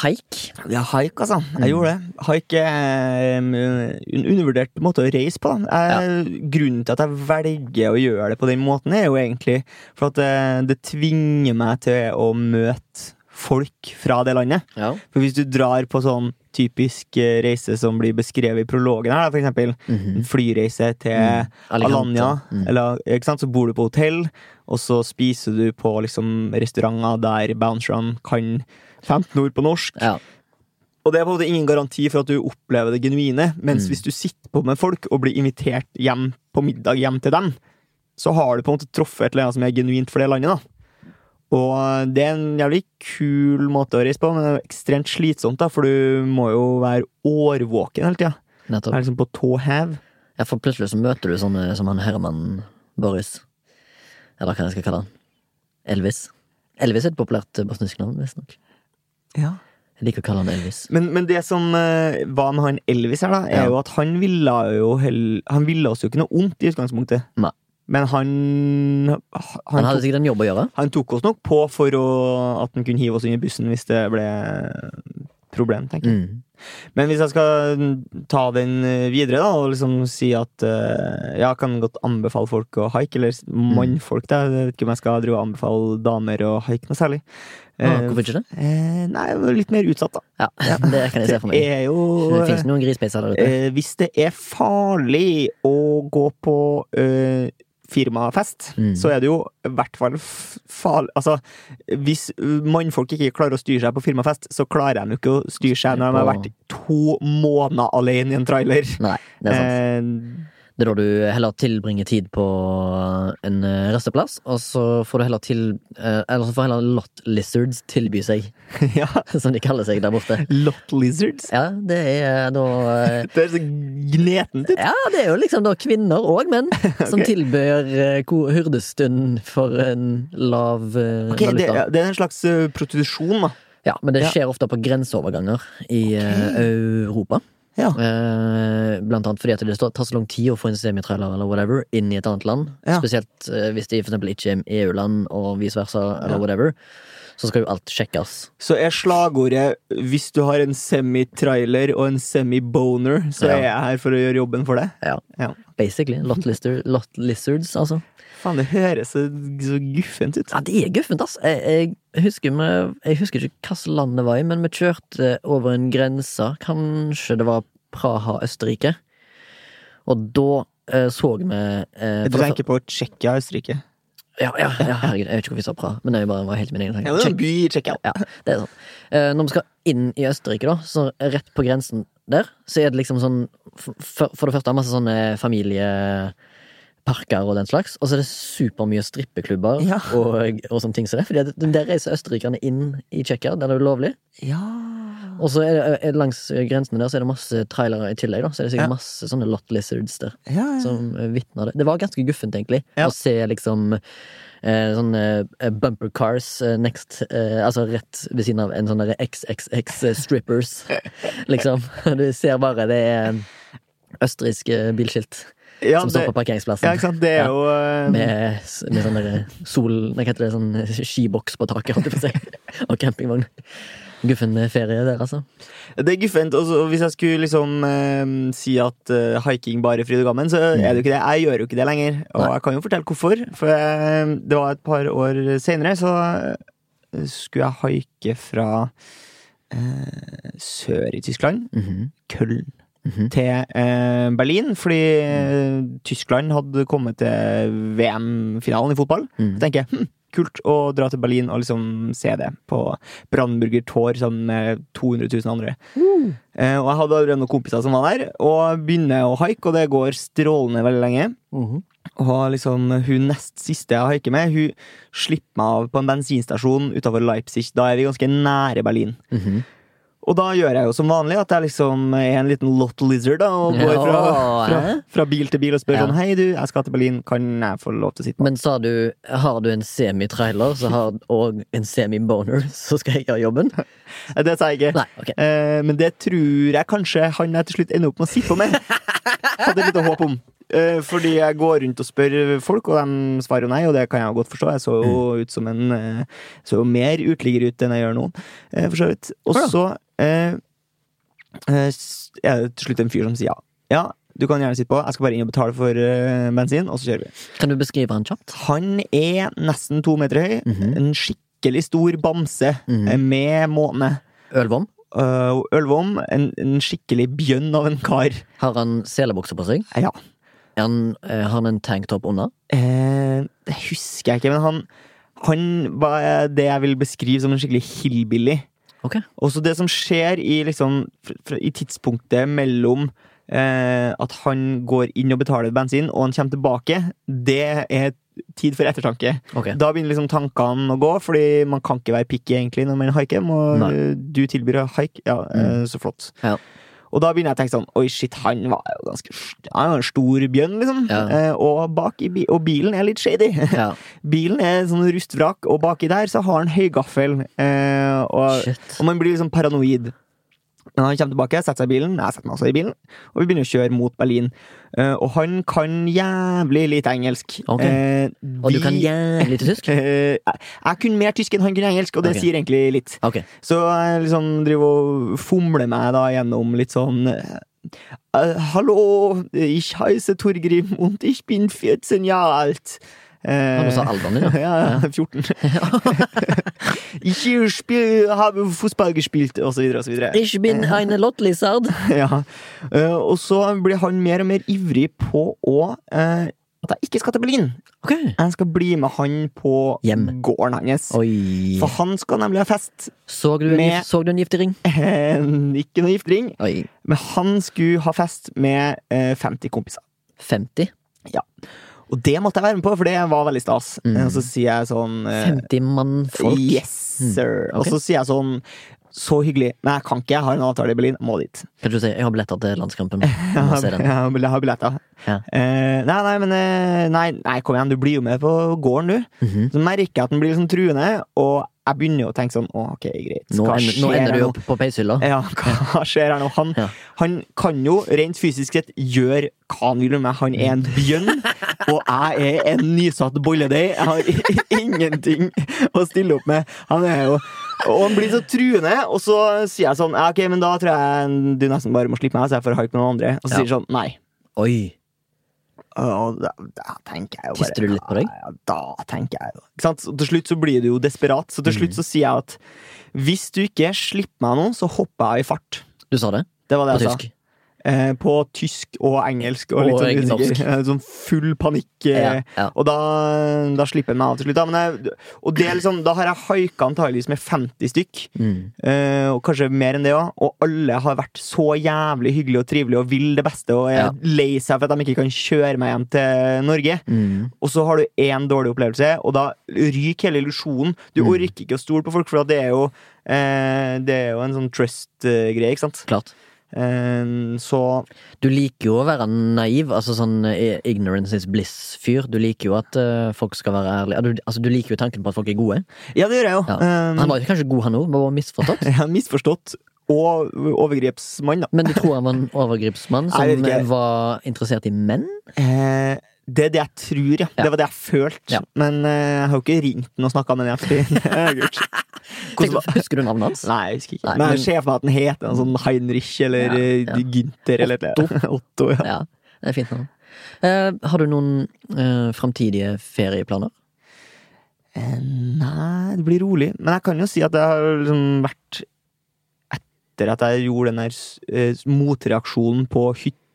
haik? Ja, haik, altså. Jeg gjorde det. Haik er en undervurdert måte å reise på. Jeg, Grunnen til at jeg velger å gjøre det på den måten, er jo egentlig for at det, det tvinger meg til å møte folk fra det landet. Ja. For hvis du drar på sånn typisk eh, reise som blir beskrevet i prologen her, for eksempel en flyreise til Mm. Alanya, Mm. eller, sant? så bor du på hotell, og så spiser du på liksom, restauranter der bouncerne kan 15 ord på norsk. ja. Og det er på en måte ingen garanti for at du opplever det genuine, mens Mm. hvis du sitter på med folk og blir invitert hjem på middag hjem til dem, så har du på en måte truffet et eller annet som er genuint for det landet. da. Og det er en jævlig kul måte å reise på, men det er ekstremt slitsomt, da, for du må jo være årvåken hele tida. Nettopp. Er liksom på tå hev. Ja, for plutselig så møter du sånne som han Herman Boris. Eller hva jeg skal kalle han. Elvis. Elvis er et populært eh, bosnisk navn, visstnok. Ja. Jeg liker å kalle han Elvis. Men, men det som uh, var med han Elvis her, da, er Ja. jo at han ville jo Han ville oss jo ikke noe ondt i utgangspunktet. Nei. Men han Han, Han hadde tok, sikkert en jobb å gjøre. han tok oss nok på for å, at han kunne hive oss under bussen hvis det ble problem, tenker jeg. Mm. Men hvis jeg skal ta den eh, videre, da, og liksom si at uh, jeg kan godt anbefale folk å haike, eller mannfolk, da. Jeg vet ikke om jeg skal drive og anbefale damer å haike noe særlig. Ah, Eh, hvorfor ikke det? eh, nei, litt mer utsatt, da. Ja, det kan jeg se for Det meg. er jo Det fins noen grispeiser der ute. eh, Hvis det er farlig å gå på eh, firmafest, Mm. så er det jo i hvert fall farlig Altså, hvis mannfolk ikke klarer å styre seg på firmafest, så klarer de jo ikke å styre seg når de har vært to måneder alene i en trailer. Nei, det er sant. Eh, Det er da du heller tilbringer tid på en eh, resteplass, og så får du heller til eh, Eller så får heller Lot Lizards tilby seg, ja, som de kaller seg der borte. Lot lizards. Ja, det er da eh, Det er så gnetent ut. Ja, det er jo liksom da kvinner og menn som okay. tilbyr hurdestund for en lav okay, Ok, det, det er en slags eh, prostitusjon, da. Ja, men det Ja. skjer ofte på grenseoverganger i okay. Europa. Ja. Eh, blant annet fordi at det tar så lang tid å få en semitrailer eller whatever inn i et annet land. Ja. Spesielt eh, hvis de for eksempel ikke er EU-land og vice versa, eller Ja. whatever. Så skal jo alt sjekkes. Så er slagordet 'hvis du har en semi-trailer og en semi-boner', så Ja. er jeg her for å gjøre jobben for det. Ja. Ja. Basically. Lot, lister, lot lizards, altså. Faen, det høres så, så guffent ut. Ja, det er guffent, ass. Jeg, jeg, husker med, jeg husker ikke hvilket land det var i, men vi kjørte over en grense. Kanskje det var Praha, Østerrike. Og da eh, så vi eh, Du tenker på Tsjekkia Østerrike? ja, ja, ja, herregud, jeg vet ikke hvorfor jeg sa Praha, men det bare var helt min egen tanke. Ja, det er en by i Tsjekkia. Ja, det er sånn. Eh, når vi skal inn i Østerrike, da, så rett på grensen der, så er det liksom sånn For, for det første masse sånne familieparker og den slags, og så er det supermye strippeklubber Ja. og, og sånne ting som det. Fordi der reiser østerrikerne inn i Tsjekkia, der det er ulovlig. Ja. Og så er det, langs grensene der så er det masse trailere i tillegg, da. Så er det sikkert Ja. masse sånne lot lizards der som eh, vitner det. Det var ganske guffent, egentlig, å se liksom eh, sånne eh, bumper cars eh, next eh, Altså rett ved siden av en sånn XXX strippers, liksom. Du ser bare det er østerrikske bilskilt ja, som det, står på parkeringsplassen. ja, ikke sant. Det er jo Uh... Med, med sånn sol Nei, hva heter det? Sånn eh, skiboks på taket, holdt jeg på å si. Og campingvogn. Guffen ferie der, altså. Det er guffent. Og hvis jeg skulle liksom eh, si at eh, hiking bare er fryd og gammen, så er det jo ikke det. Jeg gjør jo ikke det lenger. Og Nei. jeg kan jo fortelle hvorfor. For eh, det var et par år seinere, så eh, skulle jeg haike fra eh, sør i Tyskland, Mhm. Mhm. til eh, Berlin, fordi eh, Tyskland hadde kommet til VM-finalen i fotball. Mm. Så tenker jeg hm, kult å dra til Berlin og liksom se det på Brandenburger Tor sammen med 200 000 andre. Eh, og jeg hadde allerede noen kompiser som var der, og begynner å haike, og det går strålende veldig lenge. -hmm. Og liksom hun nest siste jeg haiker med, hun slipper meg av på en bensinstasjon utenfor Leipzig. Da er vi ganske nære Berlin. Mhm. Og da gjør jeg jo som vanlig at jeg liksom er en liten lot lizard da, og går fra, fra, fra bil til bil og spør Ja. sånn Hei, du, jeg skal til Berlin, kan jeg få lov til å sitte på? Men sa du har du en semitrailer så har, og en semi-boner, så skal jeg gjøre jobben? Det sa jeg ikke. Nei, okay. Eh, men det tror jeg kanskje han jeg til slutt ender opp med å sitte på med. Hadde litt håp om. Eh, fordi jeg går rundt og spør folk, og de svarer jo nei, og det kan jeg godt forstå. Jeg så jo ut som en eh, Så jo mer uteligger ut enn jeg gjør nå, eh, for så vidt. Og så eh, er det til slutt en fyr som sier ja. Ja, du kan gjerne sitte på, jeg skal bare inn og betale for uh, bensin, og så kjører vi. Kan du beskrive han kjapt? Han er nesten to meter høy. Mhm. En skikkelig stor bamse mm -hmm. med måne. Ølvom? Uh, Ølvom, en, en skikkelig bjønn av en kar. Har han selebukse på seg? Ja. Han, eh, har han en tanktop under? Eh, det husker jeg ikke, men han, han var det jeg vil beskrive som en skikkelig hillbilly. Og Også det som skjer i, liksom, i tidspunktet mellom eh, at han går inn og betaler bensin, og han kommer tilbake, det er tid for ettertanke. Okay. Da begynner liksom tankene å gå, fordi man kan ikke være picky egentlig når man haiker. Må, Nei. du tilbyr å haike, ja, mm. så flott. Ja. Og da begynner jeg å tenke sånn Oi, shit, han var jo ganske Han var en stor bjønn, liksom. Ja. Eh, og, bak i bi og bilen er litt shady. Ja. bilen er sånn rustvrak, og baki der så har han høygaffel. Eh, og, og man blir liksom paranoid. Men han kommer tilbake, setter seg i bilen, jeg setter meg også i bilen, og vi begynner å kjøre mot Berlin. Uh, og han kan jævlig lite engelsk. Ok. Eh, Og du kan jævlig lite tysk? Uh, jeg, jeg kunne mer tysk enn han kunne engelsk, og det okay. sier egentlig litt. Ok. Så jeg liksom driver og fomler meg da gjennom litt sånn eh, Hallo, ich heiße Torgrim und ich bin 14 Jahre alt. Eh, Ja, du sa alderen din, ja. ja. ja, 14. ikke har fotball gespilt, så videre. Ich bin eine Lottlizard. Ja. Eh, og så blir han mer og mer ivrig på å eh, at jeg ikke skal til Berlin. Okay. Jeg skal bli med han på Hjem. gården hans. Oi. For han skal nemlig ha fest. Så du Med- så du en giftering? Eh, ikke noen giftering. Oi. Men han skulle ha fest med eh, 50 kompiser. 50? Og det måtte jeg være med på, for det var veldig stas. Mm. Eh, Og så sier jeg sånn eh, 50 mannfolk? Yes, sir. Mm, ok. Og så sier jeg sånn Så hyggelig. Men jeg kan ikke, jeg har en avtale i Berlin. Må dit. Kan du si 'jeg har billetter til landskampen'? Jeg har, jeg har billetter. Ja. Eh, nei, nei, men eh, nei, nei, kom igjen, du blir jo med på gården, du. Mhm. Så merker jeg at den blir liksom truende, og jeg begynner jo å tenke sånn Å, ok, greit. Nå, ender, nå ender du opp på peishylla. Ja, hva skjer her nå? Han, Ja. han kan jo rent fysisk sett gjøre hva han vil med meg. Han er en bjønn, og jeg er en nysatt bolledeig. Jeg har ingenting å stille opp med. Han er jo Og han blir så truende, og så sier jeg sånn ja, Ok, men da tror jeg du nesten bare må slippe meg, så jeg får haike med noen andre. Og så Ja. sier han sånn nei. Oi. Og da, da tenker jeg jo bare Tister du litt på deg? Ja, da tenker jeg jo til slutt så blir du jo desperat. Så til Mm. slutt så sier jeg at hvis du ikke slipper meg nå, så hopper jeg i fart. Du sa det? Det var det På jeg sa. Eh, på tysk og engelsk og, Og litt sånn. Eh, Sånn full panikk. Eh, Ja, ja. Og da, da slipper jeg meg av til slutt. Da, men jeg, og det liksom, da har jeg haika antakeligvis med 50 stykk. Mm. Eh, og kanskje mer enn det òg. Og alle har vært så jævlig hyggelige og trivelige og vil det beste og er Ja. lei seg for at de ikke kan kjøre meg hjem til Norge. Mm. Og så har du én dårlig opplevelse, og da ryker hele illusjonen. Du Mm. orker ikke å stole på folk, for det er jo, eh, det er jo en sånn trust-greie, ikke sant? Klart. Eh, så Du liker jo å være naiv, altså sånn eh, ignorance is bliss-fyr. Du liker jo at eh, folk skal være ærlige. Altså, du liker jo tanken på at folk er gode. Ja, det gjør jeg jo. Ja. Eh, Han var jo kanskje god, han òg, bare misforstått. ja, misforstått. Og overgrepsmann, da. Men du tror han var en overgrepsmann som Nei, var interessert i menn? Eh, det er det jeg tror, ja. Ja. Det var det jeg følte. Ja. Men eh, jeg har jo ikke ringt den og snakka med den Hvordan husker du navnet hans? Nei, jeg husker ikke. Nei, men men- den heter en sånn Heinrich eller Ja, eh, ja. Gynter eller Otto. Otto ja. Ja, det er fint navn. Uh, har du noen uh, framtidige ferieplaner? Uh, nei, det blir rolig. Men jeg kan jo si at det har liksom vært etter at jeg gjorde den der uh, motreaksjonen på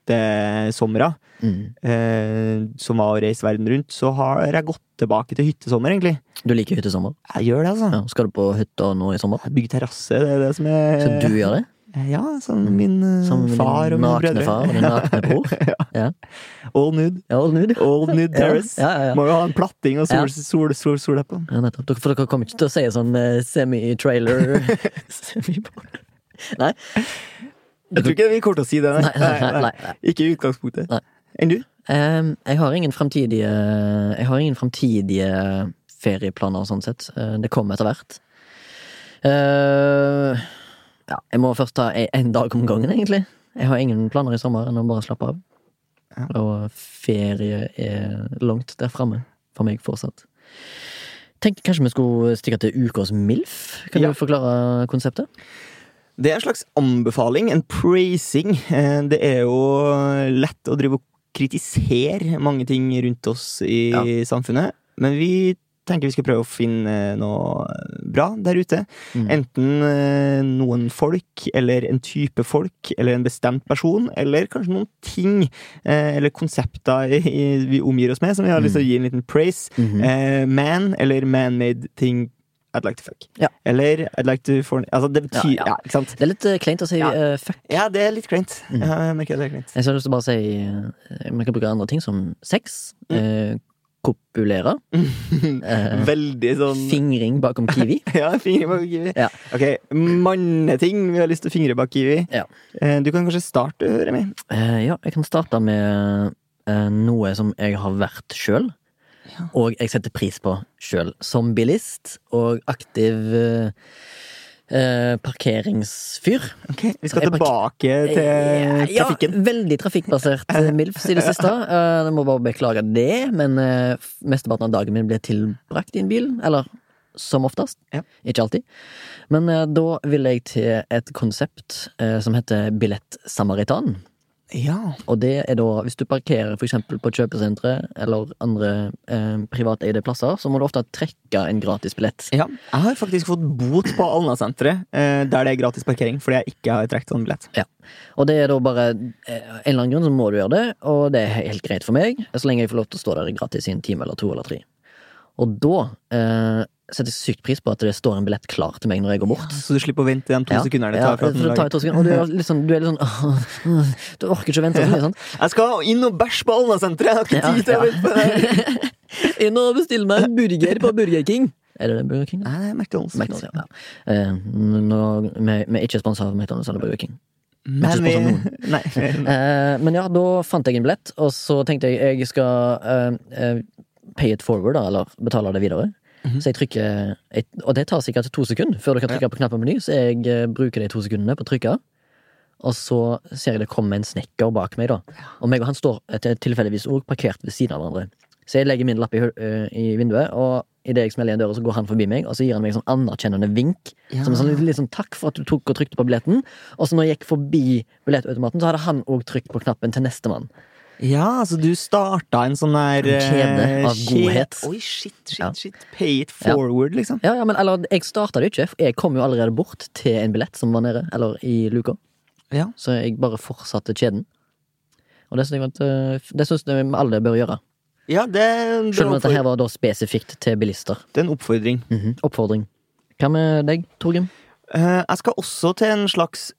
hyttesomra, Mm. eh, som var å reise verden rundt, så har jeg gått tilbake til hyttesommer, egentlig. Du liker hyttesommer? Jeg gjør det, altså. Ja. Skal du på hytta nå i sommer? Jeg bygger terrasse, det er det som er Så du gjør det? Ja, som min eh, Som far og mine brødre. far og din nakne bror? Ja. All nude. Ja, all nude. Old nude terrace. Ja. Må jo ha en platting og sol, sol, sol, sol, på. Ja, nettopp. For dere kommer ikke til å si sånn eh, semi-trailer semi Nei. Jeg tror ikke vi kommer til å si det, Nei, nei, nei. Ikke i utgangspunktet. Enn du? Ehm, jeg har ingen framtidige Jeg har ingen framtidige ferieplaner, sånn sett. Eh, det kommer etter hvert. Eh, ja, jeg må først ta en, en dag om gangen, egentlig. Jeg har ingen planer i sommer enn å bare slappe av. Ja. Og ferie er langt der framme for meg fortsatt. Tenkte kanskje vi skulle stikke til ukas MILF. Kan Ja. du forklare konseptet? Det er en slags anbefaling, en praising. Eh, Det er jo lett å drive og kritisere mange ting rundt oss i Ja. samfunnet, men vi tenker vi skal prøve å finne noe bra der ute. Mm. Enten eh, noen folk, eller en type folk, eller en bestemt person, eller kanskje noen ting, eh, eller konsepter vi omgir oss med, som vi har lyst til å gi en liten praise. Mm -hmm. man, eller man-made thing I'd like to fuck. Ja. Eller I'd like to for... Altså, det betyr Ja, Ja, ikke sant? Det er litt uh, kleint å si Ja. eh, fuck. Ja, det er litt kleint. Mm. Ja, jeg merker det er kleint. Jeg har lyst til å bare si eh, Man kan bruke andre ting som sex. Eh, kopulere. Veldig sånn Fingring bakom kiwi. Ja, fingring bakom kiwi. Ja. Ok, manneting vi har lyst til å fingre bak kiwi. Ja. Du kan kanskje starte, Remi? Ja, jeg kan starte med noe som jeg har vært sjøl. Ja. Og jeg setter pris på sjøl. Som bilist og aktiv eh, eh, parkeringsfyr. Ok, Vi skal tilbake til trafikken. Ja, veldig trafikkbasert Milf, MILFs i det siste. Eh, Jeg må bare beklage det, men eh, mesteparten av dagen min blir tilbrakt i en bil. Eller som oftest. Ja. Ikke alltid. Men eh, da vil jeg til et konsept eh, som heter Billettsamaritan. Ja. Og det er da, hvis du parkerer eksempel på kjøpesentre eller andre eh, privateide plasser, så må du ofte trekke en gratis billett. ja. Jeg har faktisk fått bot på Alna-senteret, eh, der det er gratis parkering, fordi jeg ikke har trukket sånn billett. Og det er da bare eh, en eller annen grunn så må du gjøre det, og det er helt greit for meg, så lenge jeg får lov til å stå der gratis i en time eller to eller tre. Og da eh, setter sykt pris på at det står en billett klar til meg når jeg går bort. Så du slipper å vente de to Ja. sekundene det tar. Ja, for det tar to sekunder, og du er litt sånn, du er litt sånn Du orker ikke å vente så mye, sånn. Jeg skal inn og bæsje på Alnasenteret! Jeg har ikke Ja, tid til å vente på det! Inn og bestille meg en burger på Burger King! Er det Burger King? Nei, det er McDonald's. McDonald's, ja. ja. Eh, nå, vi, vi er ikke sponsa av McDonald's eller Burger King. Men vi Nei. Eh, men ja, da fant jeg en billett, og så tenkte jeg jeg skal eh, eh, pay it forward, da, eller betale det videre. Mhm. Så jeg trykker et, Og det tar sikkert to sekunder før du kan trykke på knappen meny, så jeg eh, bruker de to sekundene på å trykke. Og så ser jeg det komme en snekker bak meg, da. Og meg og han står til tilfeldigvis òg parkert ved siden av hverandre. Så jeg legger min lapp i, uh, eh, i vinduet, og idet jeg smeller igjen døra, så går han forbi meg, og så gir han meg en sånn anerkjennende vink. Ja. Som en sånn litt, litt sånn takk for at du tok og trykte på billetten. Og så når jeg gikk forbi billettautomaten, så hadde han òg trykt på knappen til nestemann. Ja, altså du starta en sånn der kjede eh, av kjede- godhet. Oi, shit, shit, Ja. shit. Pay it forward, liksom. Ja, ja, men eller, jeg starta det ikke, jeg kom jo allerede bort til en billett som var nede, eller i luka. Ja. Så jeg bare fortsatte kjeden. Og det syns jeg eh, jeg alle bør gjøre. Ja, det, det, Selv om dette her var da spesifikt til bilister. det er en oppfordring. Mhm. Oppfordring. Hva med deg, Torgrim? Uh, jeg skal også til en slags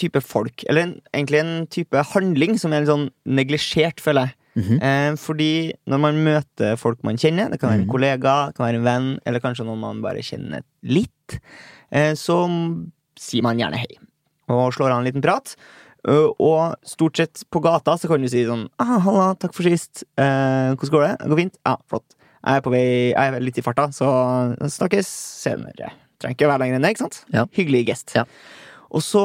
type folk, eller en, egentlig en type handling som er litt sånn neglisjert, føler jeg. Mhm. Eh, fordi når man møter folk man kjenner, det kan være en Mhm. kollega, det kan være en venn, eller kanskje noen man bare kjenner litt, eh, så sier man gjerne hei. Og slår av en liten prat. Uh, og stort sett på gata så kan du si sånn ah, 'Halla, takk for sist. Eh, hvordan går det?' 'Det går fint.' Ja, flott. Jeg er på vei, jeg er litt i farta, så snakkes senere. Trenger ikke være lenger enn det, ikke sant? Ja. Hyggelig gest. Ja. Og så,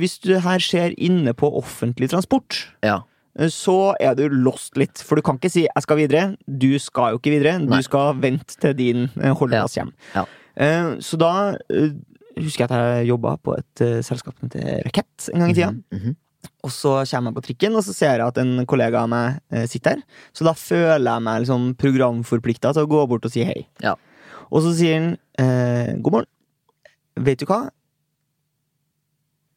hvis du her skjer inne på offentlig transport, Ja. så er du lost litt. For du kan ikke si 'jeg skal videre'. Du skal jo ikke videre. Nei. Du skal vente til din eh, holdeplass kommer. Ja. Ja. Så da eh, husker jeg at jeg jobba på et eh, selskap som heter Rakett en gang i tida. Mm -hmm. Og så kommer jeg på trikken, og så ser jeg at en kollega av meg eh, sitter der. Så da føler jeg meg liksom programforplikta til å gå bort og si hei. Ja. Og så sier han eh, god morgen. Vet du hva?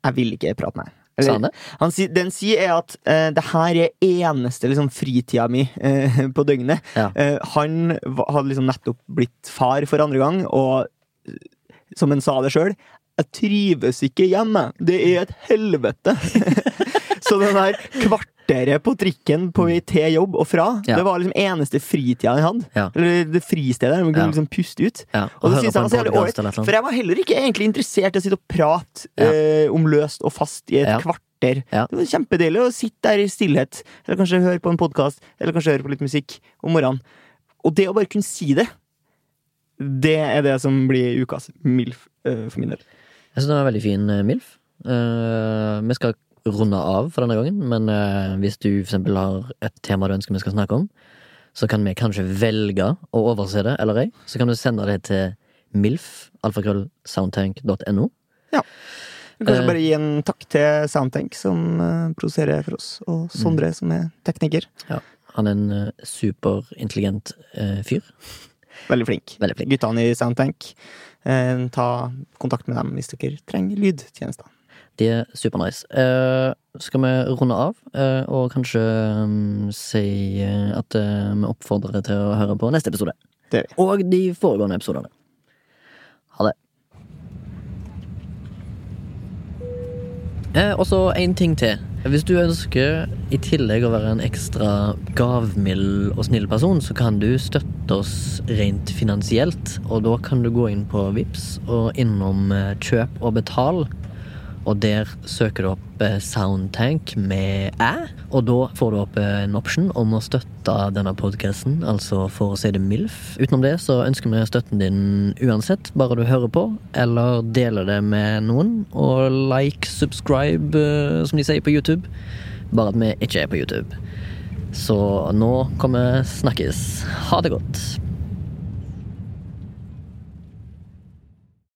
Jeg vil ikke prate med deg. Sa han det? Han sier- den sier er at uh, det her er eneste liksom, fritida mi uh, på døgnet. Ja. Uh, han hadde liksom nettopp blitt far for andre gang, og eh, som han sa det sjøl jeg trives ikke hjemme. Det er et helvete. Så den der kvarteret på trikken på vei til jobb og fra, Ja. det var liksom eneste fritida han hadde. Ja. Eller det fristedet man kunne liksom puste ut. Ja, Og det synes jeg var så jævlig året. ålreit. For jeg var heller ikke egentlig interessert i å sitte og prate eh, om løst og fast i et Ja. kvarter. Ja. Det var kjempedeilig å sitte der i stillhet, eller kanskje høre på en podkast, eller kanskje høre på litt musikk om morgenen. Og det å bare kunne si det, det er det som blir ukas MILF eh, for min del. Jeg synes det var en veldig fin eh, MILF. Uh, vi skal runde av for denne gangen, men eh, hvis du for eksempel har et tema du ønsker vi skal snakke om, så kan vi kanskje velge å overse det eller ei. Så kan du sende det til milf, alfakrøllsoundtank.no. Ja. Kanskje Eh. bare gi en takk til Soundtank, som eh, produserer for oss, og Sondre, som er tekniker. Han er en eh, superintelligent eh, fyr. Veldig flink. Veldig flink. Guttene i Soundtank, eh, ta kontakt med dem hvis dere trenger lydtjenester. De er supernice. Uh, skal vi runde av, uh, og kanskje um, si eh, at uh, vi oppfordrer deg til å høre på neste episode. Det. Og de foregående episodene. Ha det. Eh, og så en ting til. Hvis du ønsker i tillegg å være en ekstra gavmild og snill person, så kan du støtte oss rent finansielt. Og da kan du gå inn på Vips og innom eh, Kjøp og betal. Og der søker du opp eh, Soundtank med æ, og da får du opp eh, en option om å støtte denne podcasten, altså for å si det MILF. Utenom det så ønsker vi støtten din uansett, bare du hører på, eller deler det med noen, og like, subscribe, eh, som de sier på YouTube. Bare at vi ikke er på YouTube. Så nå kommer snakkes. Ha det godt.